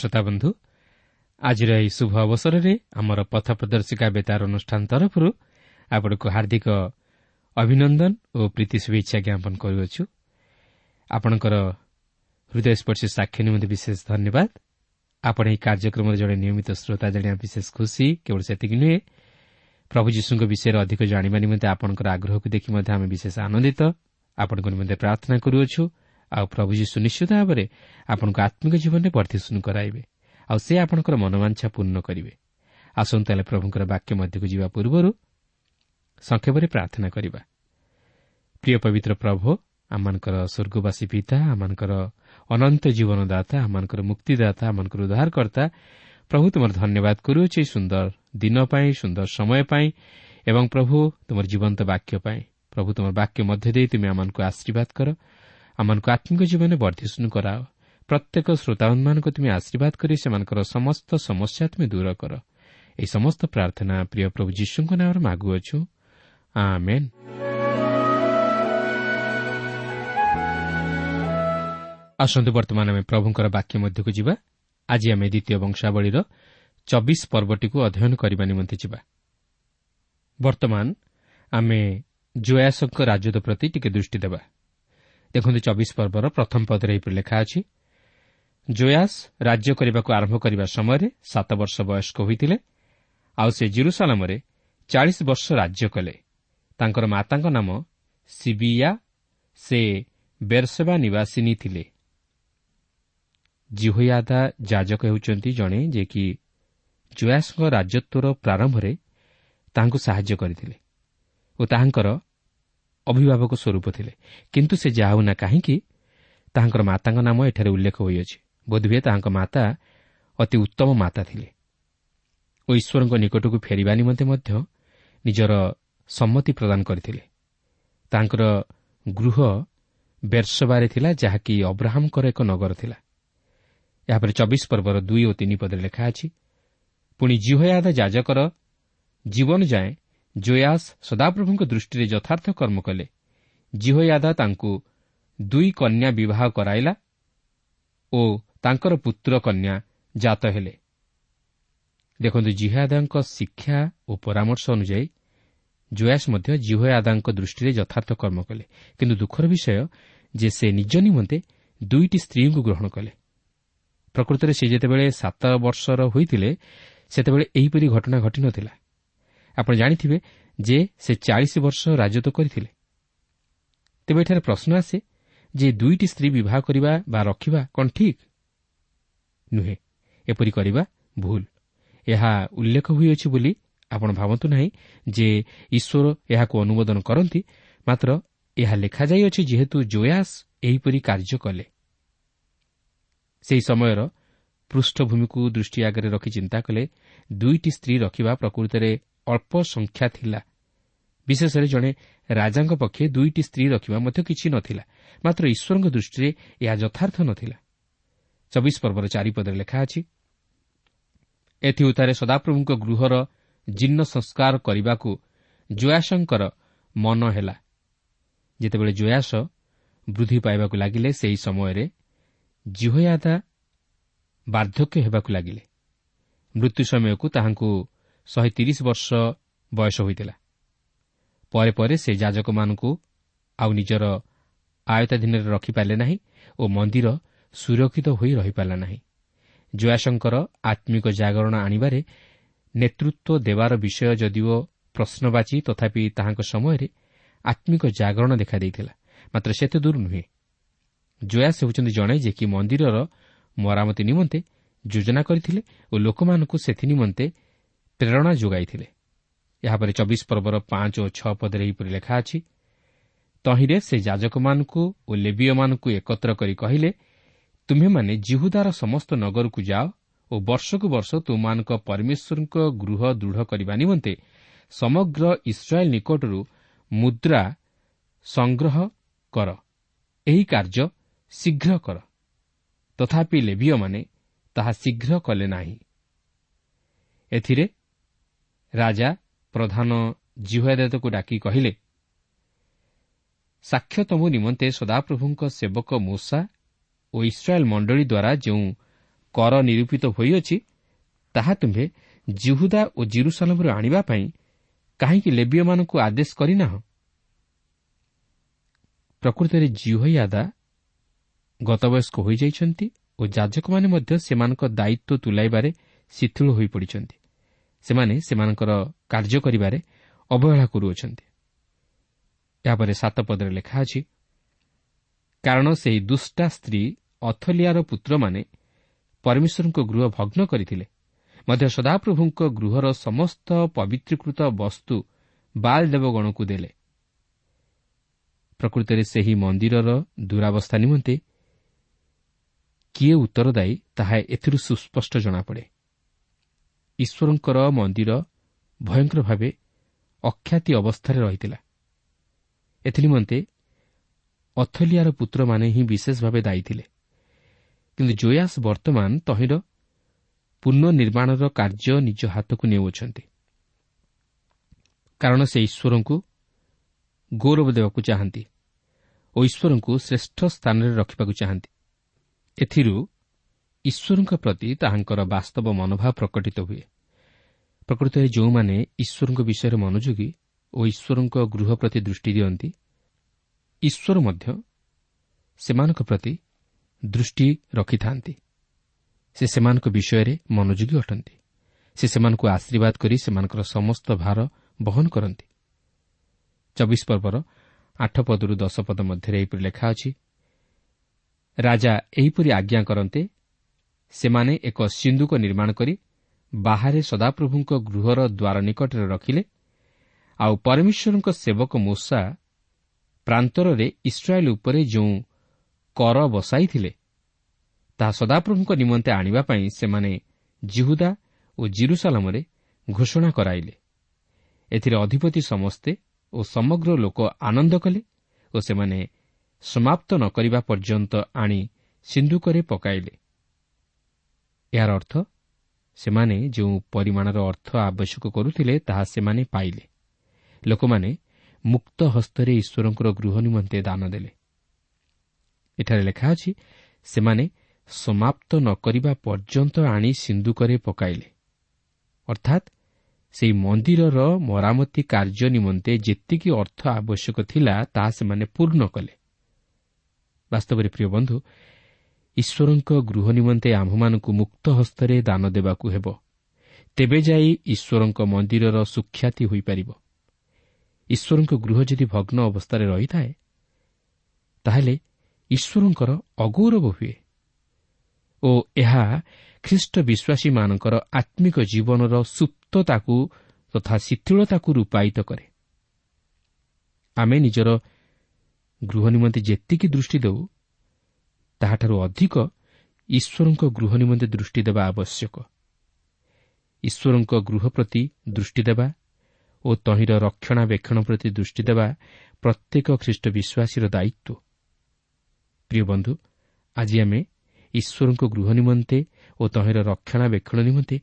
ଶ୍ରୋତାବନ୍ଧୁ ଆଜିର ଏହି ଶୁଭ ଅବସରରେ ଆମର ପଥ ପ୍ରଦର୍ଶିକା ବେତାର ଅନୁଷ୍ଠାନ ତରଫରୁ ଆପଣଙ୍କୁ ହାର୍ଦ୍ଦିକ ଅଭିନନ୍ଦନ ଓ ପ୍ରୀତି ଶୁଭେଚ୍ଛା ଜ୍ଞାପନ କରୁଅଛୁ। ଆପଣଙ୍କର ହୃଦୟସ୍ପର୍ଶୀ ସାକ୍ଷୀ ନିମନ୍ତେ ବିଶେଷ ଧନ୍ୟବାଦ। ଆପଣ ଏହି କାର୍ଯ୍ୟକ୍ରମରେ ଜଣେ ନିୟମିତ ଶ୍ରୋତା ଜାଣିବା ବିଶେଷ ଖୁସି କେବଳ ସେତିକି ନୁହେଁ ପ୍ରଭୁ ଯୀଶୁଙ୍କ ବିଷୟରେ ଅଧିକ ଜାଣିବା ନିମନ୍ତେ ଆପଣଙ୍କର ଆଗ୍ରହକୁ ଦେଖି ମଧ୍ୟ ଆମେ ବିଶେଷ ଆନନ୍ଦିତ। ଆପଣଙ୍କ ନିମନ୍ତେ ପ୍ରାର୍ଥନା କରୁଅଛୁ। ଆଉ ପ୍ରଭୁ ଯୀଶୁ ନିଶ୍ଚିତ ଭାବରେ ଆପଣଙ୍କ ଆତ୍ମିକ ଜୀବନରେ ବର୍ଦ୍ଧିଷ୍ଣୁ କରାଇବେ ଆଉ ସେ ଆପଣଙ୍କର ମନୋବାଞ୍ଛା ପୂର୍ଣ୍ଣ କରିବେ। ଆସନ୍ତୁ ତାହେଲେ ପ୍ରଭୁଙ୍କର ବାକ୍ୟ ମଧ୍ୟକୁ ଯିବା ପୂର୍ବରୁ ସଂକ୍ଷେପରେ ପ୍ରାର୍ଥନା କରିବା। ପ୍ରିୟ ପବିତ୍ର ପ୍ରଭୁ ଆମମାନଙ୍କର ସ୍ୱର୍ଗବାସୀ ପିତା ଆମମାନଙ୍କର ଅନନ୍ତ ଜୀବନଦାତା ଆମମାନଙ୍କର ମୁକ୍ତିଦାତା ଆମମାନଙ୍କର ଉଦ୍ଧାରକର୍ତ୍ତା ପ୍ରଭୁ ତୁମର ଧନ୍ୟବାଦ କରୁଅଛି ସୁନ୍ଦର ଦିନ ପାଇଁ ସୁନ୍ଦର ସମୟ ପାଇଁ ଏବଂ ପ୍ରଭୁ ତୁମର ଜୀବନ୍ତ ବାକ୍ୟ ପାଇଁ। ପ୍ରଭୁ ତୁମର ବାକ୍ୟ ମଧ୍ୟ ଦେଇ ତୁମେ ଆମମାନଙ୍କୁ ଆଶୀର୍ବାଦ କର। ଆମମାନଙ୍କୁ ଆତ୍ମିକ ଜୀବନରେ ବର୍ଦ୍ଧିଷ୍ଣୁ କରାଅ। ପ୍ରତ୍ୟେକ ଶ୍ରୋତାବନ୍ଧମାନଙ୍କୁ ତୁମେ ଆଶୀର୍ବାଦ କରି ସେମାନଙ୍କର ସମସ୍ତ ସମସ୍ୟା ତୁମେ ଦୂର କର। ଏହି ସମସ୍ତ ପ୍ରାର୍ଥନା ପ୍ରିୟ ପ୍ରଭୁ ଯୀଶୁଙ୍କ ନାମରେ ମାଗୁଅଛୁ। ଆସନ୍ତୁ ବର୍ତ୍ତମାନ ଆମେ ପ୍ରଭୁଙ୍କର ବାକ୍ୟ ମଧ୍ୟକୁ ଯିବା। ଆଜି ଆମେ ଦ୍ୱିତୀୟ ବଂଶାବଳୀର ଚବିଶ ପର୍ବଟିକୁ ଅଧ୍ୟୟନ କରିବା ନିମନ୍ତେ ଯିବା। ବର୍ତ୍ତମାନ ଆମେ ଜୟାସଙ୍କ ରାଜତ୍ୱ ପ୍ରତି ଟିକେ ଦୃଷ୍ଟି ଦେବା। ଦେଖନ୍ତୁ ଚବିଶ ପର୍ବର ପ୍ରଥମ ପଦରେ ଏହିପରି ଲେଖା ଅଛି ଜୟାସ୍ ରାଜ୍ୟ କରିବାକୁ ଆରମ୍ଭ କରିବା ସମୟରେ ସାତ ବର୍ଷ ବୟସ୍କ ହୋଇଥିଲେ ଆଉ ସେ ଜିରୁସାଲାମରେ ଚାଳିଶ ବର୍ଷ ରାଜ୍ୟ କଲେ। ତାଙ୍କର ମାତାଙ୍କ ନାମ ସିବିୟା ସେ ବେରସେବା ନିବାସିନୀ ଥିଲେ। ଜିହୋୟାଦା ଯାଜକ ହେଉଛନ୍ତି ଜଣେ ଯେ କି ଜୟାସଙ୍କ ରାଜତ୍ୱର ପ୍ରାରମ୍ଭରେ ତାହାଙ୍କୁ ସାହାଯ୍ୟ କରିଥିଲେ ଓ ତାହାଙ୍କର ଅଭିଭାବକ ସ୍ୱରୂପ ଥିଲେ। କିନ୍ତୁ ସେ ଯାହା ହେଉନା କାହିଁକି? ତାହାଙ୍କର ମାତାଙ୍କ ନାମ ଏଠାରେ ଉଲ୍ଲେଖ ହୋଇଅଛି। ବୋଧହୁଏ ତାହାଙ୍କ ମାତା ଅତି ଉତ୍ତମ ମାତା ଥିଲେ। ଓ ଈଶ୍ୱରଙ୍କ ନିକଟକୁ ଫେରିବା ନିମନ୍ତେ ମଧ୍ୟ ନିଜର ସମ୍ମତି ପ୍ରଦାନ କରିଥିଲେ। ତାଙ୍କର ଗୃହ ବେର୍ସବାରେ ଥିଲା ଯାହାକି ଅବ୍ରାହମଙ୍କର ଏକ ନଗର ଥିଲା। ଏହାପରେ ଚବିଶ ପର୍ବର ଦୁଇ ଓ ତିନି ପଦରେ ଲେଖା ଅଛି ପୁଣି ଜିହୟାଦା ଯାଜକର ଜୀବନ ଯାଏଁ ଜୟାସ୍ ସଦାପ୍ରଭୁଙ୍କ ଦୃଷ୍ଟିରେ ଯଥାର୍ଥ କର୍ମ କଲେ। ଜିହୟାଦା ତାଙ୍କୁ ଦୁଇ କନ୍ୟା ବିବାହ କରାଇଲା ଓ ତାଙ୍କର ପୁତ୍ର କନ୍ୟା ଜାତ ହେଲେ। ଦେଖନ୍ତୁ ଜିହୟାଦାଙ୍କ ଶିକ୍ଷା ଓ ପରାମର୍ଶ ଅନୁଯାୟୀ ଜୟାସ୍ ମଧ୍ୟ ଜିହୟାଦାଙ୍କ ଦୃଷ୍ଟିରେ ଯଥାର୍ଥ କର୍ମ କଲେ। କିନ୍ତୁ ଦୁଃଖର ବିଷୟ ଯେ ସେ ନିଜ ନିମନ୍ତେ ଦୁଇଟି ସ୍ତ୍ରୀଙ୍କୁ ଗ୍ରହଣ କଲେ। ପ୍ରକୃତରେ ସେ ଯେତେବେଳେ ସାତ ବର୍ଷର ହୋଇଥିଲେ ସେତେବେଳେ ଏହିପରି ଘଟଣା ଘଟିନଥିଲା ଆପଣ ଜାଣିଥିବେ ଯେ ସେ ଚାଳିଶ ବର୍ଷ ରାଜତ୍ୱ କରିଥିଲେ। ତେବେ ଏଠାରେ ପ୍ରଶ୍ନ ଆସେ ଯେ ଦୁଇଟି ସ୍ତ୍ରୀ ବିବାହ କରିବା ବା ରଖିବା କ'ଣ ଠିକ୍? ନୁହେଁ ଏପରି କରିବା ଭୁଲ। ଏହା ଉଲ୍ଲେଖ ହୋଇଅଛି ବୋଲି ଆପଣ ଭାବନ୍ତୁ ନାହିଁ ଯେ ଈଶ୍ୱର ଏହାକୁ ଅନୁମୋଦନ କରନ୍ତି ମାତ୍ର ଏହା ଲେଖାଯାଇଅଛି ଯେହେତୁ ଜୟାସ୍ ଏହିପରି କାର୍ଯ୍ୟ କଲେ। ସେହି ସମୟର ପୃଷ୍ଠଭୂମିକୁ ଦୃଷ୍ଟି ଆଗରେ ରଖି ଚିନ୍ତା କଲେ ଦୁଇଟି ସ୍ତ୍ରୀ ରଖିବା ପ୍ରକୃତରେ ଅଳ୍ପ ସଂଖ୍ୟା ଥିଲା। ବିଶେଷରେ ଜଣେ ରାଜାଙ୍କ ପକ୍ଷେ ଦୁଇଟି ସ୍ତ୍ରୀ ରଖିବା ମଧ୍ୟ କିଛି ନଥିଲା ମାତ୍ର ଈଶ୍ୱରଙ୍କ ଦୃଷ୍ଟିରେ ଏହା ଯଥାର୍ଥ ନଥିଲା। ଚବିଶ ପର୍ବର ଚାରିପଦରେ ଲେଖା ଅଛି ଏଥି ଉତ୍ତାରେ ସଦାପ୍ରଭୁଙ୍କ ଗୃହର ଜୀର୍ଣ୍ଣ ସଂସ୍କାର କରିବାକୁ ଜୟାସଙ୍କର ମନ ହେଲା। ଯେତେବେଳେ ଜୟାସ ବୃଦ୍ଧି ପାଇବାକୁ ଲାଗିଲେ ସେହି ସମୟରେ ଜିହୟାଦା ବାର୍ଦ୍ଧକ୍ୟ ହେବାକୁ ଲାଗିଲେ। ମୃତ୍ୟୁ ସମୟକୁ ତାହାଙ୍କୁ ଶହେ ତିରିଶ ବର୍ଷ ବୟସ ହୋଇଥିଲା। ପରେ ପରେ ସେ ଯାଜକମାନଙ୍କୁ ଆଉ ନିଜର ଆୟତାଧୀନରେ ରଖିପାରିଲେ ନାହିଁ ଓ ମନ୍ଦିର ସୁରକ୍ଷିତ ହୋଇ ରହିପାରିଲା ନାହିଁ। ଜୟାଶଙ୍କର ଆତ୍ମିକ ଜାଗରଣ ଆଣିବାରେ ନେତୃତ୍ୱ ଦେବାର ବିଷୟ ଯଦିଓ ପ୍ରଶ୍ନବାଚୀ ତଥାପି ତାହାଙ୍କ ସମୟରେ ଆତ୍ମିକ ଜାଗରଣ ଦେଖାଦେଇଥିଲା ମାତ୍ର ସେତେ ଦୂର ନୁହେଁ। ଜୟାସ ହେଉଛନ୍ତି ଜଣେ ଯେ କି ମନ୍ଦିରର ମରାମତି ନିମନ୍ତେ ଯୋଜନା କରିଥିଲେ ଓ ଲୋକମାନଙ୍କୁ ସେଥି ନିମନ୍ତେ ପ୍ରେରଣା ଯୋଗାଇଥିଲେ। ଏହାପରେ ଚବିଶ ପର୍ବର ପାଞ୍ଚ ଓ ଛଅ ପଦରେ ଏହିପରି ଲେଖା ଅଛି ତହିଁରେ ସେ ଯାଜକମାନଙ୍କୁ ଓ ଲେବିୟମାନଙ୍କୁ ଏକତ୍ର କରି କହିଲେ ତୁମେମାନେ ଜିହୁଦାର ସମସ୍ତ ନଗରକୁ ଯାଅ ଓ ବର୍ଷକୁ ବର୍ଷ ତୁମମାନଙ୍କ ପରମେଶ୍ୱରଙ୍କ ଗୃହ ଦୃଢ଼ କରିବା ନିମନ୍ତେ ସମଗ୍ର ଇସ୍ରାଏଲ୍ ନିକଟରୁ ମୁଦ୍ରା ସଂଗ୍ରହ କର। ଏହି କାର୍ଯ୍ୟ ଶୀଘ୍ର କର। ତଥାପି ଲେବିୟମାନେ ତାହା ଶୀଘ୍ର କଲେ ନାହିଁ। ଏଥିରେ ରାଜା ପ୍ରଧାନ ଜିହଦେତକୁ ଡାକି କହିଲେ ସାକ୍ଷ୍ୟ ତମ ନିମନ୍ତେ ସଦାପ୍ରଭୁଙ୍କ ସେବକ ମୂଷା ଓ ଇସ୍ରାଏଲ୍ ମଣ୍ଡଳୀ ଦ୍ୱାରା ଯେଉଁ କର ନିରୂପିତ ହୋଇଅଛି ତାହା ତୁମ୍ଭେ ଜିହୁଦା ଓ ଜିରୁସାଲମରୁ ଆଣିବା ପାଇଁ କାହିଁକି ଲେବିୟମାନଙ୍କୁ ଆଦେଶ କରିନାହଁ? ପ୍ରକୃତରେ ଜିହୋୟାଦା ଗତବୟସ୍କ ହୋଇଯାଇଛନ୍ତି ଓ ଯାଜକମାନେ ମଧ୍ୟ ସେମାନଙ୍କ ଦାୟିତ୍ୱ ତୁଲାଇବାରେ ଶିଥିଳ ହୋଇପଡ଼ିଛନ୍ତି। ସେମାନେ ସେମାନଙ୍କର କାର୍ଯ୍ୟ କରିବାରେ ଅବହେଳା କରୁଅଛନ୍ତି। ଏହାପରେ ସାତ ପଦରେ ଲେଖା ଅଛି କାରଣ ସେହି ଦୁଷ୍ଟା ସ୍ତ୍ରୀ ଅଥଲିଆର ପୁତ୍ରମାନେ ପରମେଶ୍ୱରଙ୍କ ଗୃହ ଭଗ୍ନ କରିଥିଲେ। ମଧ୍ୟ ସଦାପ୍ରଭୁଙ୍କ ଗୃହର ସମସ୍ତ ପବିତ୍ରୀକୃତ ବସ୍ତୁ ବାଲ ଦେବଗଣକୁ ଦେଲେ। ପ୍ରକୃତରେ ସେହି ମନ୍ଦିରର ଦୂରାବସ୍ଥା ନିମନ୍ତେ କିଏ ଉତ୍ତରଦାୟୀ ତାହା ଏଥିରୁ ସୁସ୍ପଷ୍ଟ ଜଣାପଡ଼େ। ଈଶ୍ୱରଙ୍କର ମନ୍ଦିର ଭୟଙ୍କର ଭାବେ ଅଖ୍ୟାତି ଅବସ୍ଥାରେ ରହିଥିଲା। ଏଥିନିମନ୍ତେ ଅଥଲିଆର ପୁତ୍ରମାନେ ହିଁ ବିଶେଷ ଭାବେ ଦାୟୀ ଥିଲେ। କିନ୍ତୁ ଜୟାସ ବର୍ତ୍ତମାନ ତହିଁର ପୁନଃନିର୍ମାଣର କାର୍ଯ୍ୟ ନିଜ ହାତକୁ ନେଉଅଛନ୍ତି। କାରଣ ସେ ଈଶ୍ୱରଙ୍କୁ ଗୌରବ ଦେବାକୁ ଚାହାନ୍ତି ଓ ଈଶ୍ୱରଙ୍କୁ ଶ୍ରେଷ୍ଠ ସ୍ଥାନରେ ରଖିବାକୁ ଚାହାନ୍ତି। ଏଥିରୁ ଈଶ୍ୱରଙ୍କ ପ୍ରତି ତାହାଙ୍କର ବାସ୍ତବ ମନୋଭାବ ପ୍ରକଟିତ ହୁଏ। ପ୍ରକୃତରେ ଯେଉଁମାନେ ଈଶ୍ୱରଙ୍କ ବିଷୟରେ ମନୋଯୋଗୀ ଓ ଈଶ୍ୱରଙ୍କ ଗୃହ ପ୍ରତି ଦୃଷ୍ଟି ଦିଅନ୍ତି ଈଶ୍ୱର ମଧ୍ୟ ସେମାନଙ୍କ ପ୍ରତି ଦୃଷ୍ଟି ରଖିଥାନ୍ତି। ସେ ସେମାନଙ୍କ ବିଷୟରେ ମନୋଯୋଗୀ ଅଟନ୍ତି। ସେ ସେମାନଙ୍କୁ ଆଶୀର୍ବାଦ କରି ସେମାନଙ୍କର ସମସ୍ତ ଭାର ବହନ କରନ୍ତି। ଚବିଶ ପର୍ବର ଆଠ ପଦରୁ ଦଶ ପଦ ମଧ୍ୟରେ ଏହିପରି ଲେଖା ଅଛି ରାଜା ଏହିପରି ଆଜ୍ଞା କରନ୍ତେ ସେମାନେ ଏକ ସିନ୍ଧୁକ ନିର୍ମାଣ କରି ବାହାରେ ସଦାପ୍ରଭୁଙ୍କ ଗୃହର ଦ୍ୱାର ନିକଟରେ ରଖିଲେ ଆଉ ପରମେଶ୍ୱରଙ୍କ ସେବକ ମୂଷା ପ୍ରାନ୍ତରରେ ଇସ୍ରାଏଲ୍ ଉପରେ ଯେଉଁ କର ବସାଇଥିଲେ ତାହା ସଦାପ୍ରଭୁଙ୍କ ନିମନ୍ତେ ଆଣିବା ପାଇଁ ସେମାନେ ଜିହୁଦା ଓ ଜିରୁସାଲାମରେ ଘୋଷଣା କରାଇଲେ। ଏଥିରେ ଅଧିପତି ସମସ୍ତେ ଓ ସମଗ୍ର ଲୋକ ଆନନ୍ଦ କଲେ ଓ ସେମାନେ ସମାପ୍ତ ନ କରିବା ପର୍ଯ୍ୟନ୍ତ ଆଣି ସିନ୍ଧୁକରେ ପକାଇଲେ। ଏହାର ଅର୍ଥ ସେମାନେ ଯେଉଁ ପରିମାଣର ଅର୍ଥ ଆବଶ୍ୟକ କରୁଥିଲେ ତାହା ସେମାନେ ପାଇଲେ। ଲୋକମାନେ ମୁକ୍ତ ହସ୍ତରେ ଈଶ୍ୱରଙ୍କର ଗୃହ ନିମନ୍ତେ ଦାନ ଦେଲେ। ଏଠାରେ ଲେଖା ଅଛି ସେମାନେ ସମାପ୍ତ ନ କରିବା ପର୍ଯ୍ୟନ୍ତ ଆଣି ସିନ୍ଧୁକରେ ପକାଇଲେ। ଅର୍ଥାତ୍ ସେହି ମନ୍ଦିରର ମରାମତି କାର୍ଯ୍ୟ ନିମନ୍ତେ ଯେତିକି ଅର୍ଥ ଆବଶ୍ୟକ ଥିଲା ତାହା ସେମାନେ ପୂର୍ଣ୍ଣ କଲେ। ବାସ୍ତବରେ ପ୍ରିୟ ବନ୍ଧୁ ଈଶ୍ୱରଙ୍କ ଗୃହ ନିମନ୍ତେ ଆମ୍ଭମାନଙ୍କୁ ମୁକ୍ତ ହସ୍ତରେ ଦାନ ଦେବାକୁ ହେବ। ତେବେ ଯାଇ ଈଶ୍ୱରଙ୍କ ମନ୍ଦିରର ସୁଖ୍ୟାତି ହୋଇପାରିବ। ଈଶ୍ୱରଙ୍କ ଗୃହ ଯଦି ଭଗ୍ନ ଅବସ୍ଥାରେ ରହିଥାଏ ତାହେଲେ ଈଶ୍ୱରଙ୍କର ଅଗୌରବ ହୁଏ ଓ ଏହା ଖ୍ରୀଷ୍ଟ ବିଶ୍ୱାସୀମାନଙ୍କର ଆତ୍ମିକ ଜୀବନର ସୁପ୍ତତାକୁ ତଥା ଶିଥିଳତାକୁ ରୂପାୟିତ କରେ। ଆମେ ନିଜର ଗୃହ ନିମନ୍ତେ ଯେତିକି ଦୃଷ୍ଟି ଦେଉ ତାହାଠାରୁ ଅଧିକ ଈଶ୍ୱରଙ୍କ ଗୃହ ନିମନ୍ତେ ଦୃଷ୍ଟି ଦେବା ଆବଶ୍ୟକ। ଈଶ୍ୱରଙ୍କ ଗୃହ ପ୍ରତି ଦୃଷ୍ଟି ଦେବା ଓ ତହିଁର ରକ୍ଷଣାବେକ୍ଷଣ ପ୍ରତି ଦୃଷ୍ଟି ଦେବା ପ୍ରତ୍ୟେକ ଖ୍ରୀଷ୍ଟ ବିଶ୍ୱାସୀର ଦାୟିତ୍ୱ। ପ୍ରିୟ ବନ୍ଧୁ ଆଜି ଆମେ ଈଶ୍ୱରଙ୍କ ଗୃହ ନିମନ୍ତେ ଓ ତହିଁର ରକ୍ଷଣାବେକ୍ଷଣ ନିମନ୍ତେ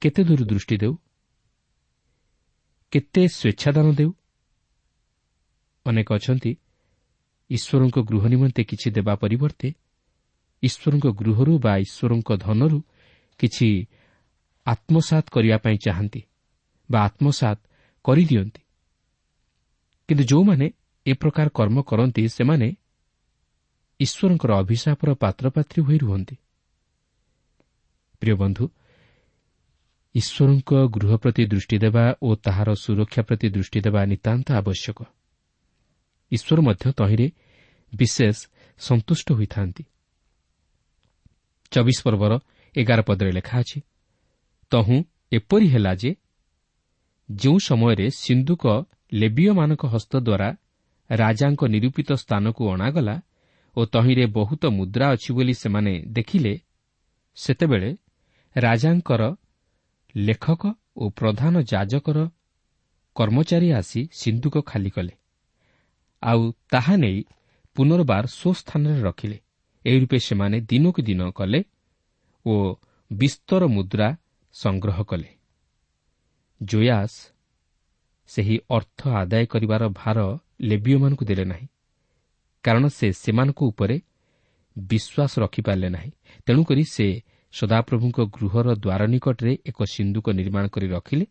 କେତେ ଦୂର ଦୃଷ୍ଟି ଦେଉ? କେତେ ସ୍ୱେଚ୍ଛାଦାନ ଦେଉ? ଅନେକ ଅଛନ୍ତି ଈଶ୍ୱରଙ୍କ ଗୃହ ନିମନ୍ତେ କିଛି ଦେବା ପରିବର୍ତ୍ତେ ଈଶ୍ୱରଙ୍କ ଗୃହରୁ ବା ଈଶ୍ୱରଙ୍କ ଧନରୁ କିଛି ଆତ୍ମସାତ କରିବା ପାଇଁ ଚାହାନ୍ତି ବା ଆତ୍ମସାତ କରିଦିଅନ୍ତି। କିନ୍ତୁ ଯେଉଁମାନେ ଏ ପ୍ରକାର କର୍ମ କରନ୍ତି ସେମାନେ ଈଶ୍ୱରଙ୍କର ଅଭିଶାପର ପାତ୍ରପାତ୍ରୀ ହୋଇ ରୁହନ୍ତି। ପ୍ରିୟ ବନ୍ଧୁ ଈଶ୍ୱରଙ୍କ ଗୃହ ପ୍ରତି ଦୃଷ୍ଟି ଦେବା ଓ ତାହାର ସୁରକ୍ଷା ପ୍ରତି ଦୃଷ୍ଟି ଦେବା ନିତାନ୍ତ ଆବଶ୍ୟକ। ଈଶ୍ୱର ମଧ୍ୟ ତହିଁରେ ବିଶେଷ ସନ୍ତୁଷ୍ଟ ହୋଇଥାନ୍ତି। ଚବିଶ ପର୍ବର ଏଗାର ପଦରେ ଲେଖା ଅଛି ତହୁଁ ଏପରି ହେଲା ଯେ ଯେଉଁ ସମୟରେ ସିନ୍ଧୁକ ଲେବିୟମାନଙ୍କ ହସ୍ତ ଦ୍ୱାରା ରାଜାଙ୍କ ନିରୂପିତ ସ୍ଥାନକୁ ଅଣାଗଲା ଓ ତହିଁରେ ବହୁତ ମୁଦ୍ରା ଅଛି ବୋଲି ସେମାନେ ଦେଖିଲେ ସେତେବେଳେ ରାଜାଙ୍କର ଲେଖକ ଓ ପ୍ରଧାନ ଯାଜକର କର୍ମଚାରୀ ଆସି ସିନ୍ଧୁକ ଖାଲି କଲେ। ଆଉ ତାହା ନେଇ ପୁନର୍ବାର ସ୍ୱସ୍ଥାନରେ ରଖିଲେ। ଏହି ରୂପେ ସେମାନେ ଦିନକୁ ଦିନ କଲେ ଓ ବିସ୍ତର ମୁଦ୍ରା ସଂଗ୍ରହ କଲେ। ଜୋୟାସ୍ ସେହି ଅର୍ଥ ଆଦାୟ କରିବାର ଭାର ଲେବିଓମାନଙ୍କୁ ଦେଲେ ନାହିଁ କାରଣ ସେ ସେମାନଙ୍କ ଉପରେ ବିଶ୍ୱାସ ରଖିପାରିଲେ ନାହିଁ। ତେଣୁକରି ସେ ସଦାପ୍ରଭୁଙ୍କ ଗୃହର ଦ୍ୱାର ନିକଟରେ ଏକ ସିନ୍ଧୁକ ନିର୍ମାଣ କରି ରଖିଲେ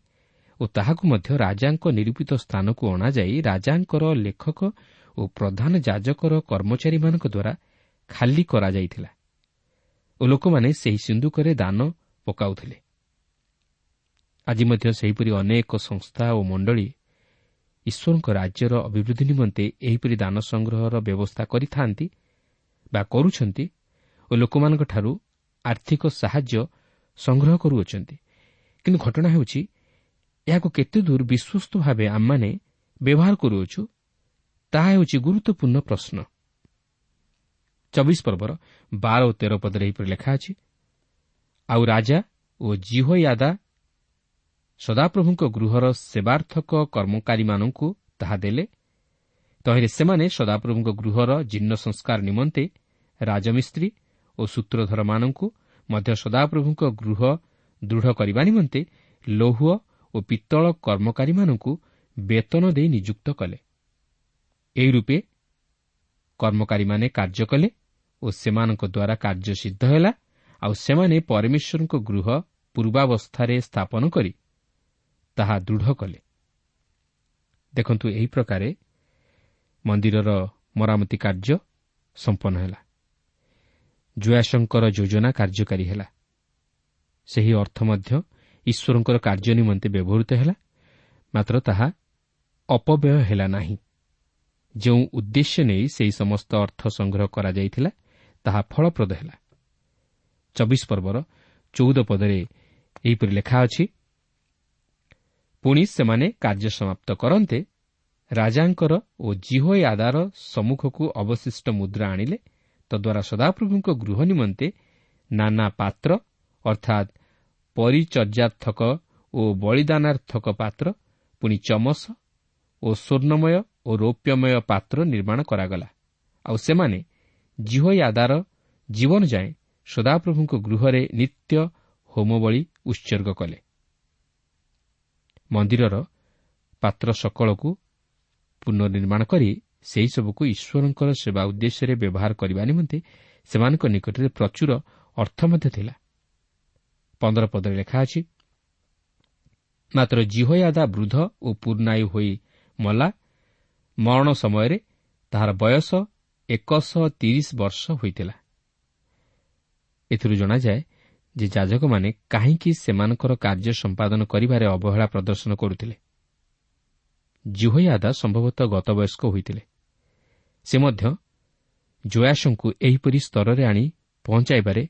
ଓ ତାହାକୁ ମଧ୍ୟ ରାଜାଙ୍କ ନିରୂପିତ ସ୍ଥାନକୁ ଅଣାଯାଇ ରାଜାଙ୍କର ଲେଖକ ଓ ପ୍ରଧାନ ଯାଜକର କର୍ମଚାରୀମାନଙ୍କ ଦ୍ୱାରା ଖାଲି କରାଯାଇଥିଲା ଓ ଲୋକମାନେ ସେହି ସିନ୍ଧୁକରେ ଦାନ ପକାଉଥିଲେ। ଆଜି ମଧ୍ୟ ସେହିପରି ଅନେକ ସଂସ୍ଥା ଓ ମଣ୍ଡଳୀ ଈଶ୍ୱରଙ୍କ ରାଜ୍ୟର ଅଭିବୃଦ୍ଧି ନିମନ୍ତେ ଏହିପରି ଦାନ ସଂଗ୍ରହର ବ୍ୟବସ୍ଥା କରିଥାନ୍ତି ବା କରୁଛନ୍ତି ଓ ଲୋକମାନଙ୍କଠାରୁ ଆର୍ଥିକ ସାହାଯ୍ୟ ସଂଗ୍ରହ କରୁଅଛନ୍ତି। କିନ୍ତୁ ଘଟଣା ହେଉଛି ଏହାକୁ କେତେ ଦୂର ବିଶ୍ୱସ୍ତ ଭାବେ ଆମମାନେ ବ୍ୟବହାର କରୁଅଛୁ ତାହା ହେଉଛି ଗୁରୁତ୍ୱପୂର୍ଣ୍ଣ ପ୍ରଶ୍ନ। ଚବିଶ ପର୍ବର ବାର ଓ ତେର ପଦରେ ଏହିପରି ଲେଖା ଅଛି ଆଉ ରାଜା ଓ ଜିହୋୟାଦା ସଦାପ୍ରଭୁଙ୍କ ଗୃହର ସେବାର୍ଥକ କର୍ମକାରୀମାନଙ୍କୁ ତାହା ଦେଲେ। ତହିଁରେ ସେମାନେ ସଦାପ୍ରଭୁଙ୍କ ଗୃହର ଜୀର୍ଣ୍ଣ ସଂସ୍କାର ନିମନ୍ତେ ରାଜମିସ୍ତ୍ରୀ ଓ ସୂତ୍ରଧରମାନଙ୍କୁ ମଧ୍ୟ ସଦାପ୍ରଭୁଙ୍କ ଗୃହ ଦୃଢ଼ କରିବା ନିମନ୍ତେ ଲୌହ ଓ ପିତ୍ତଳ କର୍ମକାରୀମାନଙ୍କୁ ବେତନ ଦେଇ ନିଯୁକ୍ତ କଲେ। ଏହି ରୂପେ କର୍ମକାରୀମାନେ କାର୍ଯ୍ୟ କଲେ ଓ ସେମାନଙ୍କ ଦ୍ୱାରା କାର୍ଯ୍ୟ ସିଦ୍ଧ ହେଲା ଆଉ ସେମାନେ ପରମେଶ୍ୱରଙ୍କ ଗୃହ ପୂର୍ବାବସ୍ଥାରେ ସ୍ଥାପନ କରି ତାହା ଦୃଢ଼ କଲେ। ଦେଖନ୍ତୁ ଏହି ପ୍ରକାରେ ମନ୍ଦିରର ମରାମତି କାର୍ଯ୍ୟ ସମ୍ପନ୍ନ ହେଲା। ଜୁୟାଶଙ୍କର ଯୋଜନା କାର୍ଯ୍ୟକାରୀ ହେଲା। ସେହି ଅର୍ଥ ମଧ୍ୟ ଈଶ୍ୱରଙ୍କର କାର୍ଯ୍ୟ ନିମନ୍ତେ ବ୍ୟବହୃତ ହେଲା। ମାତ୍ର ତାହା ଅପବ୍ୟୟ ହେଲା ନାହିଁ। ଯେଉଁ ଉଦ୍ଦେଶ୍ୟ ନେଇ ସେହି ସମସ୍ତ ଅର୍ଥ ସଂଗ୍ରହ କରାଯାଇଥିଲା ତାହା ଫଳପ୍ରଦ ହେଲା। ଚବିଶ ପର୍ବର ଚଉଦ ପଦରେ ଏହିପରି ଲେଖା ଅଛି ପୁଣି ସେମାନେ କାର୍ଯ୍ୟ ସମାପ୍ତ କରନ୍ତେ ରାଜାଙ୍କର ଓ ଜିହୋ ଆଦାର ସମ୍ମୁଖକୁ ଅବଶିଷ୍ଟ ମୁଦ୍ରା ଆଣିଲେ ତଦ୍ୱାରା ସଦାପ୍ରଭୁଙ୍କ ଗୃହ ନିମନ୍ତେ ନାନା ପାତ୍ର ଅର୍ଥାତ୍ ପରିଚର୍ଯ୍ୟାର୍ଥକ ଓ ବଳିଦାନାର୍ଥକ ପାତ୍ର ପୁଣି ଚମସ ଓ ସ୍ୱର୍ଣ୍ଣମୟ ଓ ରୌପ୍ୟମୟ ପାତ୍ର ନିର୍ମାଣ କରାଗଲା। ଆଉ ସେମାନେ ଜିହୋ ଆଦାର ଜୀବନ ଯାଏଁ ସଦାପ୍ରଭୁଙ୍କ ଗୃହରେ ନିତ୍ୟ ହୋମବଳି ଉତ୍ସର୍ଗ କଲେ। ମନ୍ଦିରର ପାତ୍ର ସକଳକୁ ପୁନର୍ନିର୍ମାଣ କରି ସେହିସବୁକୁ ଈଶ୍ୱରଙ୍କର ସେବା ଉଦ୍ଦେଶ୍ୟରେ ବ୍ୟବହାର କରିବା ନିମନ୍ତେ ସେମାନଙ୍କ ନିକଟରେ ପ୍ରଚୁର ଅର୍ଥ ମଧ୍ୟ ଥିଲା। ପନ୍ଦର ପଦରେ ଲେଖା ଅଛି ମାତ୍ର ଜିହୟାଦା ବୃଦ୍ଧ ଓ ପୂର୍ଣ୍ଣାୟୁ ହୋଇ ମଲା। ମରଣ ସମୟରେ ତାହାର ବୟସ ଏକଶହ ତିରିଶ ବର୍ଷ ହୋଇଥିଲା। ଏଥିରୁ ଜଣାଯାଏ ଯେ ଯାଜକମାନେ କାହିଁକି ସେମାନଙ୍କର କାର୍ଯ୍ୟ ସମ୍ପାଦନ କରିବାରେ ଅବହେଳା ପ୍ରଦର୍ଶନ କରୁଥିଲେ। ଜୁହୟାଦା ସମ୍ଭବତଃ ଗତବୟସ୍କ ହୋଇଥିଲେ। ସେ ମଧ୍ୟ ଜୟାସଙ୍କୁ ଏହିପରି ସ୍ତରରେ ଆଣି ପହଞ୍ଚାଇବାରେ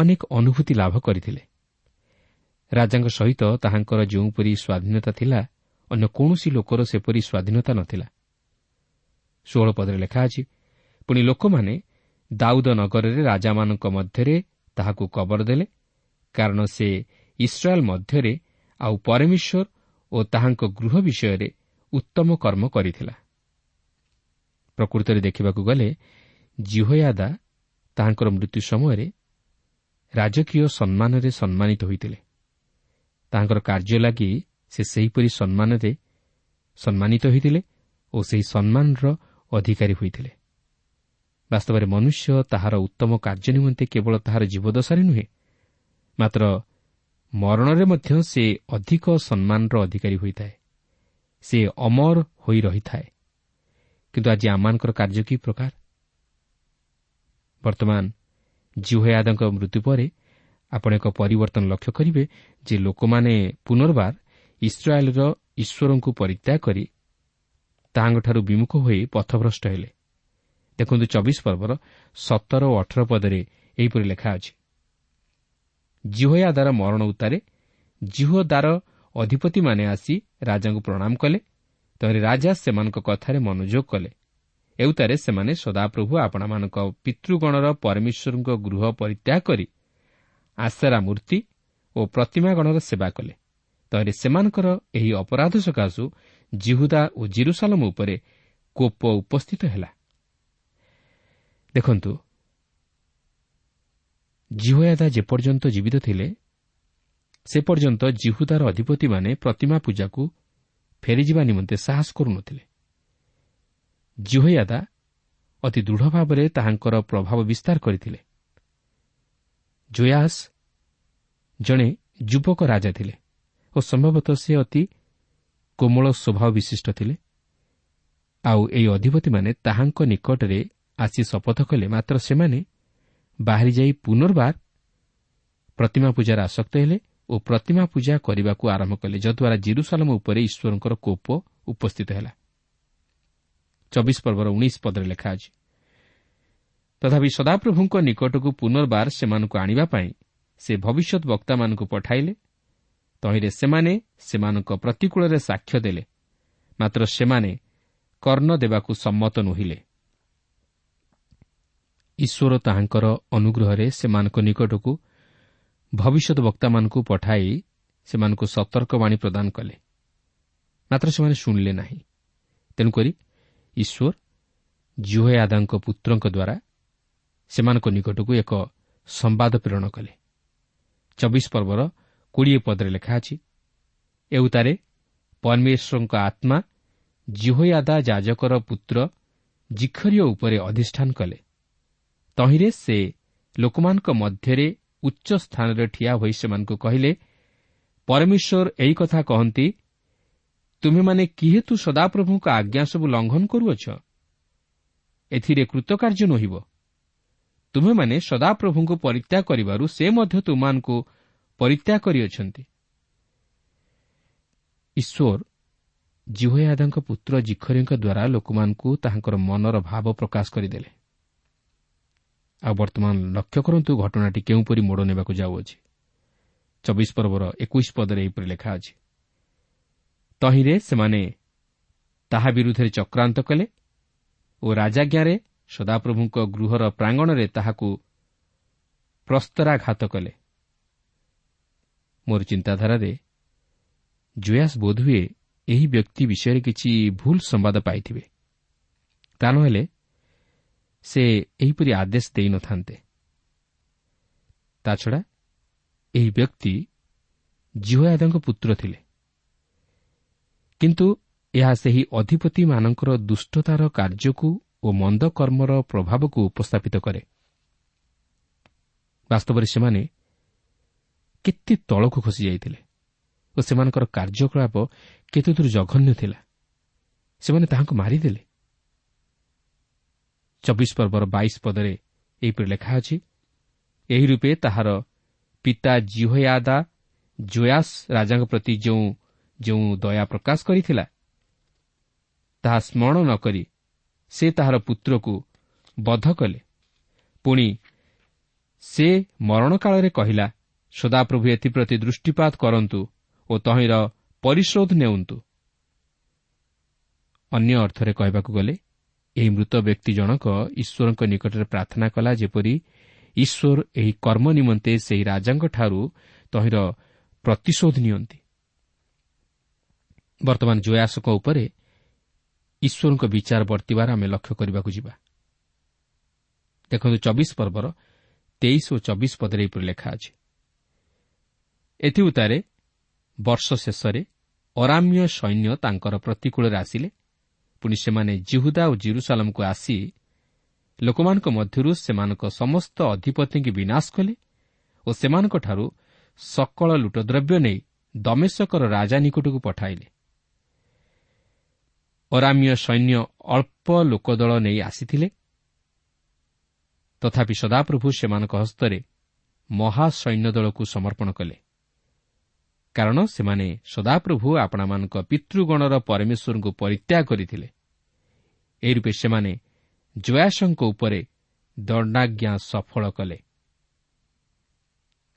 ଅନେକ ଅନୁଭୂତି ଲାଭ କରିଥିଲେ। ରାଜାଙ୍କ ସହିତ ତାହାଙ୍କର ଯେଉଁପରି ସ୍ୱାଧୀନତା ଥିଲା ଅନ୍ୟ କୌଣସି ଲୋକର ସେପରି ସ୍ୱାଧୀନତା ନଥିଲା। ଷୋହଳ ପଦରେ ଲେଖା ଅଛି ପୁଣି ଲୋକମାନେ ଦାଉଦ ନଗରରେ ରାଜାମାନଙ୍କ ମଧ୍ୟରେ ତାହାକୁ କବର ଦେଲେ କାରଣ ସେ ଇସ୍ରାଏଲ୍ ମଧ୍ୟରେ ଆଉ ପରମେଶ୍ୱର ଓ ତାହାଙ୍କ ଗୃହ ବିଷୟରେ ଉତ୍ତମ କର୍ମ କରିଥିଲା। ପ୍ରକୃତରେ ଦେଖିବାକୁ ଗଲେ ଜିହୟାଦା ତାହାଙ୍କର ମୃତ୍ୟୁ ସମୟରେ ରାଜକୀୟ ସମ୍ମାନରେ ସମ୍ମାନିତ ହୋଇଥିଲେ। ତାହାଙ୍କର କାର୍ଯ୍ୟ ଲାଗି ସେ ସେହିପରି ସମ୍ମାନରେ ସମ୍ମାନିତ ହୋଇଥିଲେ ଓ ସେହି ସମ୍ମାନର ଅଧିକାରୀ ହୋଇଥିଲେ। ବାସ୍ତବରେ ମନୁଷ୍ୟ ତାହାର ଉତ୍ତମ କାର୍ଯ୍ୟ ନିମନ୍ତେ କେବଳ ତାହାର ଜୀବଦଶାରେ ନୁହେଁ ମାତ୍ର ମରଣରେ ମଧ୍ୟ ସେ ଅଧିକ ସମ୍ମାନର ଅଧିକାରୀ ହୋଇଥାଏ। ସେ ଅମର ହୋଇ ରହିଥାଏ। କିନ୍ତୁ ଆଜି ଆମମାନଙ୍କର କାର୍ଯ୍ୟ କି ପ୍ରକାର? ବର୍ତ୍ତମାନ ଜିହୟାଦଙ୍କ ମୃତ୍ୟୁ ପରେ ଆପଣ ଏକ ପରିବର୍ତ୍ତନ ଲକ୍ଷ୍ୟ କରିବେ ଯେ ଲୋକମାନେ ପୁନର୍ବାର ଇସ୍ରାଏଲ୍ର ଈଶ୍ୱରଙ୍କୁ ପରିତ୍ୟାଗ କରି ତାହାଙ୍କଠାରୁ ବିମୁଖ ହୋଇ ପଥଭ୍ରଷ୍ଟ ହେଲେ। ଦେଖନ୍ତୁ ଚବିଶ ପର୍ବର ସତର ଓ ଅଠର ପଦରେ ଏହିପରି ଲେଖା ଅଛି। ଜିହୋୟାଦାର ମରଣ ଉତ୍ତାରେ ଜିହୋଦାର ଅଧିପତିମାନେ ଆସି ରାଜାଙ୍କୁ ପ୍ରଣାମ କଲେ ତେଣୁ ରାଜା ସେମାନଙ୍କ କଥାରେ ମନୋଯୋଗ କଲେ। ଏଉତାରେ ସେମାନେ ସଦାପ୍ରଭୁ ଆପଣମାନଙ୍କ ପିତୃଗଣର ପରମେଶ୍ୱରଙ୍କ ଗୃହ ପରିତ୍ୟାଗ କରି ଆଶାରା ମୂର୍ତ୍ତି ଓ ପ୍ରତିମାଗଣର ସେବା କଲେ। ତହିଁରେ ସେମାନଙ୍କର ଏହି ଅପରାଧ ସକାଶୁ ଜିହୁଦା ଓ ଜିରୁସାଲମ ଉପରେ କୋପ ଉପସ୍ଥିତ ହେଲା। ଦେଖନ୍ତୁ ଜିହୋୟାଦା ଯେପର୍ଯ୍ୟନ୍ତ ଜୀବିତ ଥିଲେ ସେ ପର୍ଯ୍ୟନ୍ତ ଜିହୁଦାର ଅଧିପତିମାନେ ପ୍ରତିମା ପୂଜାକୁ ଫେରିଯିବା ନିମନ୍ତେ ସାହସ କରୁନଥିଲେ। ଜିହୋୟାଦା ଅତି ଦୃଢ଼ ଭାବରେ ତାହାଙ୍କର ପ୍ରଭାବ ବିସ୍ତାର କରିଥିଲେ। ଜୋୟାସ ଜଣେ ଯୁବକ ରାଜା ଥିଲେ ଓ ସମ୍ଭବତଃ ସେ ଅତି କୋମଳ ସ୍ୱଭାବ ବିଶିଷ୍ଟ ଥିଲେ। ଆଉ ଏହି ଅଧିପତିମାନେ ତାହାଙ୍କ ନିକଟରେ ଆସି ଶପଥ କଲେ ମାତ୍ର ସେମାନେ ବାହାରି ଯାଇ ପୁନର୍ବାର ପ୍ରତିମା ପୂଜାରେ ଆସକ୍ତ ହେଲେ ଓ ପ୍ରତିମା ପୂଜା କରିବାକୁ ଆରମ୍ଭ କଲେ ଯଦ୍ୱାରା ଜିରୁସାଲମ ଉପରେ ଈଶ୍ୱରଙ୍କର କୋପ ଉପସ୍ଥିତ ହେଲା। ଚବିଶ ପର୍ବର ଉଣେଇଶ ପଦରେ ଲେଖା ଅଛି। ତଥାପି ସଦାପ୍ରଭୁଙ୍କ ନିକଟକୁ ପୁନର୍ବାର ସେମାନଙ୍କୁ ଆଣିବା ପାଇଁ ସେ ଭବିଷ୍ୟତ ବକ୍ତାମାନଙ୍କୁ ପଠାଇଲେ। ତହିଁରେ ସେମାନେ ସେମାନଙ୍କ ପ୍ରତିକୂଳରେ ସାକ୍ଷ୍ୟ ଦେଲେ। ମାତ୍ର ସେମାନେ କର୍ଣ୍ଣ ଦେବାକୁ ସମ୍ମତ ନୁହିଲେ। ଈଶ୍ୱର ତାହାଙ୍କର ଅନୁଗ୍ରହରେ ସେମାନଙ୍କ ନିକଟକୁ ଭବିଷ୍ୟତ ବକ୍ତାମାନଙ୍କୁ ପଠାଇ ସେମାନଙ୍କୁ ସତର୍କବାଣୀ ପ୍ରଦାନ କଲେ। ମାତ୍ର ସେମାନେ ଶୁଣିଲେ ନାହିଁ। ତେଣୁକରି ଈଶ୍ୱର ଜୁହେଆଦାଙ୍କ ପୁତ୍ରଙ୍କ ଦ୍ୱାରା ସେମାନଙ୍କ ନିକଟକୁ ଏକ ସମ୍ବାଦ ପ୍ରେରଣ କଲେ। ଚବିଶ ପର୍ବର କୋଡ଼ିଏ ପଦରେ ଲେଖା ଅଛି ଏଉତାରେ ପରମେଶ୍ୱରଙ୍କ ଆତ୍ମା ଜିହୋୟାଦା ଯାଜକର ପୁତ୍ର ଜିଖରୀୟ ଉପରେ ଅଧିଷ୍ଠାନ କଲେ। ତହିଁରେ ସେ ଲୋକମାନଙ୍କ ମଧ୍ୟରେ ଉଚ୍ଚ ସ୍ଥାନରେ ଠିଆ ହୋଇ ସେମାନଙ୍କୁ କହିଲେ ପରମେଶ୍ୱର ଏହି କଥା କହନ୍ତି ତୁମେମାନେ କିହେତୁ ସଦାପ୍ରଭୁଙ୍କ ଆଜ୍ଞା ସବୁ ଲଙ୍ଘନ କରୁଅଛ? ଏଥିରେ କୃତକାର୍ଯ୍ୟ ନୁହିବ। ତୁମେମାନେ ସଦାପ୍ରଭୁଙ୍କୁ ପରିତ୍ୟାଗ କରିବାରୁ ସେ ମଧ୍ୟ ତୁମମାନଙ୍କୁ ପରିତ୍ୟାଗ କରିଅଛନ୍ତି। ଈଶ୍ୱର ଜିହୟାଦାଙ୍କ ପୁତ୍ର ଜିଖରୀଙ୍କ ଦ୍ୱାରା ଲୋକମାନଙ୍କୁ ତାହାଙ୍କର ମନର ଭାବ ପ୍ରକାଶ କରିଦେଲେ। ଆଉ ବର୍ତ୍ତମାନ ଲକ୍ଷ୍ୟ କରନ୍ତୁ ଘଟଣାଟି କେଉଁପରି ମୋଡ଼ ନେବାକୁ ଯାଉଅଛି। ଚବିଶ ପର୍ବର ଏକୋଇଶ ପଦରେ ଏହିପରି ଲେଖା ଅଛି। ତହିଁରେ ସେମାନେ ତାହା ବିରୁଦ୍ଧରେ ଚକ୍ରାନ୍ତ କଲେ ଓ ରାଜାଜ୍ଞାରେ ସଦାପ୍ରଭୁଙ୍କ ଗୃହର ପ୍ରାଙ୍ଗଣରେ ତାହାକୁ ପ୍ରସ୍ତରାଘାତ କଲେ। ମୋର ଚିନ୍ତାଧାରାରେ ଜୟାସ ବୋଧହୁଏ ଏହି ବ୍ୟକ୍ତି ବିଷୟରେ କିଛି ଭୁଲ ସମ୍ବାଦ ପାଇଥିବେ। ତା ନହେଲେ ସେ ଏହିପରି ଆଦେଶ ଦେଇନଥାନ୍ତେ ତାଛଡ଼ା ଏହି ବ୍ୟକ୍ତି ଜିହୟାଦଙ୍କ ପୁତ୍ର ଥିଲେ। କିନ୍ତୁ ଏହା ସେହି ଅଧିପତିମାନଙ୍କର ଦୁଷ୍ଟତାର କାର୍ଯ୍ୟକୁ ଓ ମନ୍ଦ କର୍ମର ପ୍ରଭାବକୁ ଉପସ୍ଥାପିତ କରେ। ବାସ୍ତବରେ ସେମାନେ କେତେ ତଳକୁ ଖସିଯାଇଥିଲେ ଓ ସେମାନଙ୍କର କାର୍ଯ୍ୟକଳାପ କେତେଦୂର ଜଘନ୍ୟ ଥିଲା। ସେମାନେ ତାହାଙ୍କୁ ମାରିଦେଲେ। ଚବିଶ ପର୍ବର ବାଇଶ ପଦରେ ଏହିପରି ଲେଖା ଅଛି ଏହି ରୂପେ ତାହାର ପିତା ଜିହୟାଦା ଜୟାସ ରାଜାଙ୍କ ପ୍ରତି ଯେଉଁ ଯେଉଁ ଦୟା ପ୍ରକାଶ କରିଥିଲା ତାହା ସ୍ମରଣ ନ କରି ସେ ତାହାର ପୁତ୍ରକୁ ବଧ କଲେ। ପୁଣି ସେ ମରଣ କାଳରେ କହିଲା ସଦାପ୍ରଭୁ ଏଥିପ୍ରତି ଦୃଷ୍ଟିପାତ କରନ୍ତୁ ଓ ତହିଁର ପରିଶୋଧ ନେଉନ୍ତୁ। ଅନ୍ୟ ଅର୍ଥରେ କହିବାକୁ ଗଲେ ଏହି ମୃତ ବ୍ୟକ୍ତି ଜଣକ ଈଶ୍ୱରଙ୍କ ନିକଟରେ ପ୍ରାର୍ଥନା କଲା ଯେପରି ଈଶ୍ୱର ଏହି କର୍ମ ନିମନ୍ତେ ସେହି ରାଜାଙ୍କଠାରୁ ତହିଁର ପ୍ରତିଶୋଧ ନିଅନ୍ତି। ବର୍ତ୍ତମାନ ଜୟାସଙ୍କ ଉପରେ ଈଶ୍ୱରଙ୍କ ବିଚାର ବର୍ତ୍ତିବାର ଆମେ ଲକ୍ଷ୍ୟ କରିବାକୁ ଯିବା। ଦେଖନ୍ତୁ ଚବିଶ ପର୍ବର ତେଇଶ ଓ ଚବିଶ ପଦରେ ଏପରି ଲେଖା ଅଛି। ଏଥି ଉତ୍ତାରେ ବର୍ଷ ଶେଷରେ ଅରାମ୍ୟ ସୈନ୍ୟ ତାଙ୍କର ପ୍ରତିକୂଳରେ ଆସିଲେ। ପୁଣି ସେମାନେ ଜିହୁଦା ଓ ଜିରୁସାଲାମକୁ ଆସି ଲୋକମାନଙ୍କ ମଧ୍ୟରୁ ସେମାନଙ୍କ ସମସ୍ତ ଅଧିପତିଙ୍କୁ ବିନାଶ କଲେ ଓ ସେମାନଙ୍କଠାରୁ ସକଳ ଲୁଟଦ୍ରବ୍ୟ ନେଇ ଦମେଶକର ରାଜା ନିକଟକୁ ପଠାଇଲେ। ଅରାମ୍ୟ ସୈନ୍ୟ ଅଳ୍ପ ଲୋକଦଳ ନେଇ ଆସିଥିଲେ। ତଥାପି ସଦାପ୍ରଭୁ ସେମାନଙ୍କ ହସ୍ତରେ ମହାସୈନ୍ୟ ଦଳକୁ ସମର୍ପଣ କଲେ। କାରଣ ସେମାନେ ସଦାପ୍ରଭୁ ଆପଣମାନଙ୍କ ପିତୃଗଣର ପରମେଶ୍ୱରଙ୍କୁ ପରିତ୍ୟାଗ କରିଥିଲେ। ଏହି ରୂପେ ସେମାନେ ଜୟାସଙ୍କ ଉପରେ ଦଣ୍ଡାଜ୍ଞା ସଫଳ କଲେ।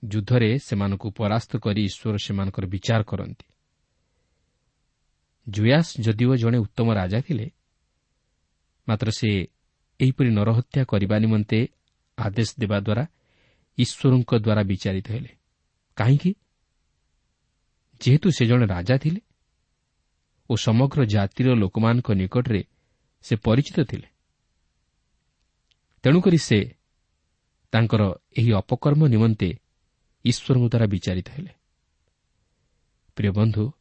ଯୁଦ୍ଧରେ ସେମାନଙ୍କୁ ପରାସ୍ତ କରି ଈଶ୍ୱର ସେମାନଙ୍କର ବିଚାର କରନ୍ତି। ଜୁୟାସ ଯଦିଓ ଜଣେ ଉତ୍ତମ ରାଜା ଥିଲେ ମାତ୍ର ସେ ଏହିପରି ନରହତ୍ୟା କରିବା ନିମନ୍ତେ ଆଦେଶ ଦେବା ଦ୍ୱାରା ଈଶ୍ୱରଙ୍କ ଦ୍ୱାରା ବିଚାରିତ ହେଲେ। କାହିଁକି? ଯେହେତୁ ସେ ଜଣେ ରାଜା ଥିଲେ ଓ ସମଗ୍ର ଜାତିର ଲୋକମାନଙ୍କ ନିକଟରେ ସେ ପରିଚିତ ଥିଲେ। ତେଣୁକରି ସେ ତାଙ୍କର ଏହି ଅପକର୍ମ ନିମନ୍ତେ ଈଶ୍ୱରଙ୍କ ଦ୍ୱାରା ବିଚାରିତ ହେଲେ। ପ୍ରିୟ ବନ୍ଧୁ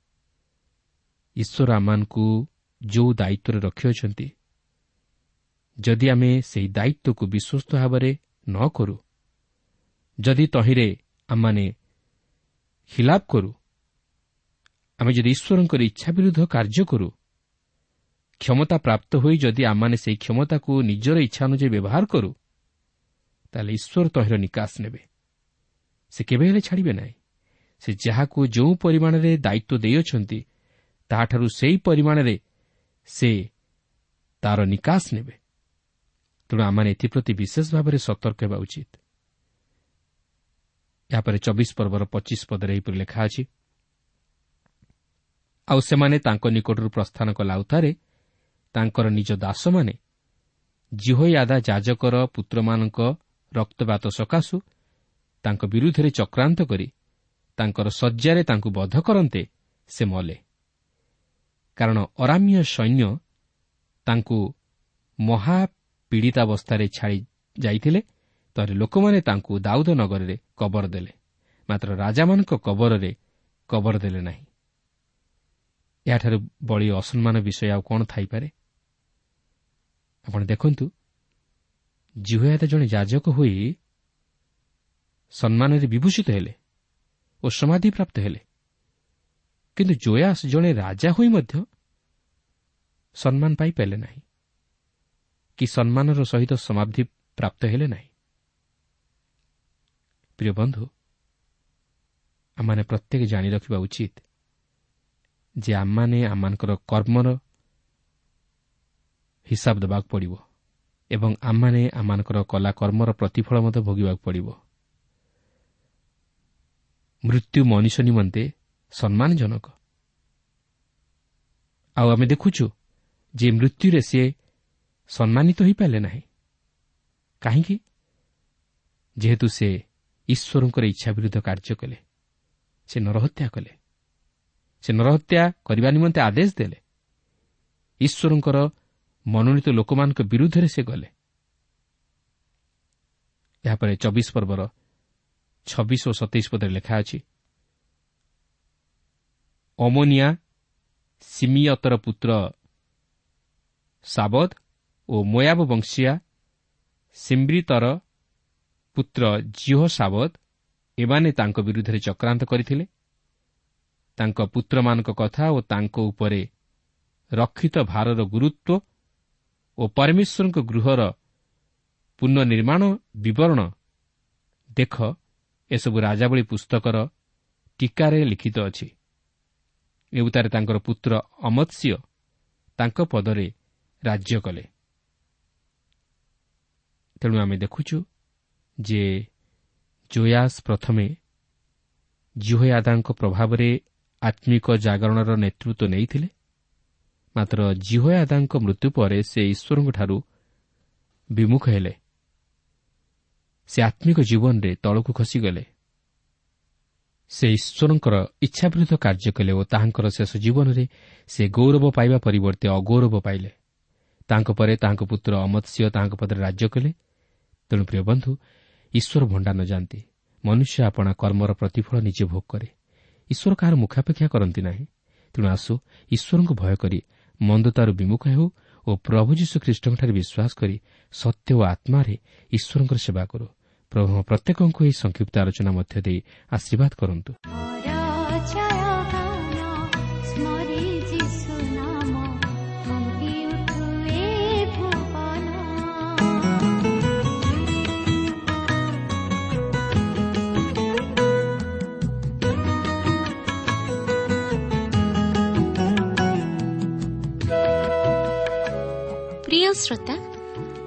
ଈଶ୍ୱର ଆମମାନଙ୍କୁ ଯେଉଁ ଦାୟିତ୍ୱରେ ରଖିଅଛନ୍ତି। ଯଦି ଆମେ ସେହି ଦାୟିତ୍ୱକୁ ବିଶ୍ୱସ୍ତ ଭାବରେ ନ କରୁ ଯଦି ତହିଁରେ ଆମମାନେ ଖିଲାପ କରୁ ଆମେ ଯଦି ଈଶ୍ୱରଙ୍କର ଇଚ୍ଛା ବିରୁଦ୍ଧ କାର୍ଯ୍ୟ କରୁ କ୍ଷମତା ପ୍ରାପ୍ତ ହୋଇ ଯଦି ଆମମାନେ ସେହି କ୍ଷମତାକୁ ନିଜର ଇଚ୍ଛା ଅନୁଯାୟୀ ବ୍ୟବହାର କରୁ ତାହେଲେ ଈଶ୍ୱର ତହିଁର ନିକାଶ ନେବେ। ସେ କେବେ ହେଲେ ଛାଡ଼ିବେ ନାହିଁ। ସେ ଯାହାକୁ ଯେଉଁ ପରିମାଣରେ ଦାୟିତ୍ୱ ଦେଇଅଛନ୍ତି ତାହାଠାରୁ ସେହି ପରିମାଣରେ ସେ ତାର ନିକାଶ ନେବେ। ତେଣୁ ଆମମାନେ ଏଥିପ୍ରତି ବିଶେଷ ଭାବରେ ସତର୍କ ହେବା ଉଚିତ। ଏହାପରେ ଚବିଶ ପର୍ବର ପଚିଶ ପଦରେ ଏହିପରି ଲେଖା ଅଛି ଆଉ ସେମାନେ ତାଙ୍କ ନିକଟରୁ ପ୍ରସ୍ଥାନ କଲା ଉତ୍ତାରେ ତାଙ୍କର ନିଜ ଦାସମାନେ ଜିହୋୟାଦା ଯାଜକର ପୁତ୍ରମାନଙ୍କ ରକ୍ତପାତ ସକାଶୁ ତାଙ୍କ ବିରୁଦ୍ଧରେ ଚକ୍ରାନ୍ତ କରି ତାଙ୍କର ଶଯ୍ୟାରେ ତାଙ୍କୁ ବଧ କରନ୍ତେ ସେ ମଲେ। କାରଣ ଅରାମ୍ୟ ସୈନ୍ୟ ତାଙ୍କୁ ମହାପୀଡ଼ିତାବସ୍ଥାରେ ଛାଡ଼ି ଯାଇଥିଲେ ତଳେ ଲୋକମାନେ ତାଙ୍କୁ ଦାଉଦ ନଗରରେ କବର ଦେଲେ। ମାତ୍ର ରାଜାମାନଙ୍କ କବରରେ କବର ଦେଲେ ନାହିଁ। ଏହାଠାରୁ ବଳି ଅସମ୍ମାନ ବିଷୟ ଆଉ କ'ଣ ଥାଇପାରେ? ଆପଣ ଦେଖନ୍ତୁ ଜିହୁୟାତ ଜଣେ ଯାଜକ ହୋଇ ସମ୍ମାନରେ ବିଭୂଷିତ ହେଲେ ଓ ସମାଧିପ୍ରାପ୍ତ ହେଲେ। କିନ୍ତୁ ଜୟାସ ଜଣେ ରାଜା ହୋଇ ମଧ୍ୟ ସମ୍ମାନ ପାଇପାରିଲେ ନାହିଁ। କି ସମ୍ମାନର ସହିତ ସମାପ୍ତି ପ୍ରାପ୍ତ ହେଲେ ନାହିଁ। ପ୍ରିୟ ବନ୍ଧୁ ଆମମାନେ ପ୍ରତ୍ୟେକ ଜାଣି ରଖିବା ଉଚିତ ଯେ ଆମମାନେ ଆମମାନଙ୍କର କର୍ମର ହିସାବ ଦେବାକୁ ପଡ଼ିବ ଏବଂ ଆମମାନେ ଆମମାନଙ୍କର କଲା କର୍ମର ପ୍ରତିଫଳ ମଧ୍ୟ ଭୋଗିବାକୁ ପଡ଼ିବ। ମୃତ୍ୟୁ ମଣିଷ ନିମନ୍ତେ ସମ୍ମାନଜନକ। ଆଉ ଆମେ ଦେଖୁଛୁ ଯେ ମୃତ୍ୟୁରେ ସିଏ ସମ୍ମାନିତ ହୋଇପାରିଲେ ନାହିଁ। କାହିଁକି? ଯେହେତୁ ସେ ଈଶ୍ୱରଙ୍କର ଇଚ୍ଛା ବିରୁଦ୍ଧ କାର୍ଯ୍ୟ କଲେ ସେ ନରହତ୍ୟା କଲେ। ସେ ନରହତ୍ୟା କରିବା ନିମନ୍ତେ ଆଦେଶ ଦେଲେ। ଈଶ୍ୱରଙ୍କର ମନୋନୀତ ଲୋକମାନଙ୍କ ବିରୁଦ୍ଧରେ ସେ ଗଲେ। ଏହାପରେ ଚବିଶ ପର୍ବର ଛବିଶ ଓ ସତେଇଶ ପଦରେ ଲେଖା ଅଛି ଅମୋନିଆ ସିମିୟତର ପୁତ୍ର ସାବଦ ଓ ମୋୟାବ ବଂଶିଆ ସିମ୍ରିତର ପୁତ୍ର ଜିଓ ସାବଦ ଏମାନେ ତାଙ୍କ ବିରୁଦ୍ଧରେ ଚକ୍ରାନ୍ତ କରିଥିଲେ ତାଙ୍କ ପୁତ୍ରମାନଙ୍କ କଥା ଓ ତାଙ୍କ ଉପରେ ରକ୍ଷିତ ଭାରର ଗୁରୁତ୍ୱ ଓ ପରମେଶ୍ୱରଙ୍କ ଗୃହର ପୁନଃନିର୍ମାଣ ବିବରଣ ଦେଖ ଏସବୁ ରାଜାବଳୀ ପୁସ୍ତକର ଟିକାରେ ଲିଖିତ ଅଛି ଏଉତାରେ ତାଙ୍କର ପୁତ୍ର ଅମତ୍ସ୍ୟ ତାଙ୍କ ପଦରେ ରାଜ୍ୟ କଲେ। ତେଣୁ ଆମେ ଦେଖୁଛୁ ଯେ ଜୋୟାସ୍ ପ୍ରଥମେ ଜିହୋୟାଦାଙ୍କ ପ୍ରଭାବରେ ଆତ୍ମିକ ଜାଗରଣର ନେତୃତ୍ୱ ନେଇଥିଲେ। ମାତ୍ର ଜିହୋୟାଦାଙ୍କ ମୃତ୍ୟୁ ପରେ ସେ ଈଶ୍ୱରଙ୍କଠାରୁ ବିମୁଖ ହେଲେ। ସେ ଆତ୍ମିକ ଜୀବନରେ ତଳକୁ ଖସିଗଲେ। ସେ ଈଶ୍ୱରଙ୍କର ଇଚ୍ଛା ବିରୁଦ୍ଧ କାର୍ଯ୍ୟ କଲେ ଓ ତାହାଙ୍କର ଶେଷ ଜୀବନରେ ସେ ଗୌରବ ପାଇବା ପରିବର୍ତ୍ତେ ଅଗୌରବ ପାଇଲେ। ତାଙ୍କ ପରେ ତାଙ୍କ ପୁତ୍ର ଅମତ୍ସ୍ୟ ତାଙ୍କ ପଦରେ ରାଜ୍ୟ କଲେ। ତେଣୁ ପ୍ରିୟ ବନ୍ଧୁ ଈଶ୍ୱର ଭଣ୍ଡା ନ ଯାଆନ୍ତି। ମନୁଷ୍ୟ ଆପଣା କର୍ମର ପ୍ରତିଫଳ ନିଜେ ଭୋଗ କରେ। ଈଶ୍ୱର କାହାର ମୁଖାପେକ୍ଷା କରନ୍ତି ନାହିଁ। ତେଣୁ ଆସୁ ଈଶ୍ୱରଙ୍କୁ ଭୟ କରି ମନ୍ଦତାରୁ ବିମୁଖ ହେଉ ଓ ପ୍ରଭୁ ଯୀଶୁ ଖ୍ରୀଷ୍ଟଙ୍କଠାରେ ବିଶ୍ୱାସ କରି ସତ୍ୟ ଓ ଆତ୍ମାରେ ଈଶ୍ୱରଙ୍କର ସେବା କରୁ। ପ୍ରଭୁ ପ୍ରତ୍ୟେକଙ୍କୁ ଏହି ସଂକ୍ଷିପ୍ତ ଆଲୋଚନା ମଧ୍ୟ ଦେଇ ଆଶୀର୍ବାଦ କରନ୍ତୁ। ପ୍ରିୟ ଶ୍ରୋତା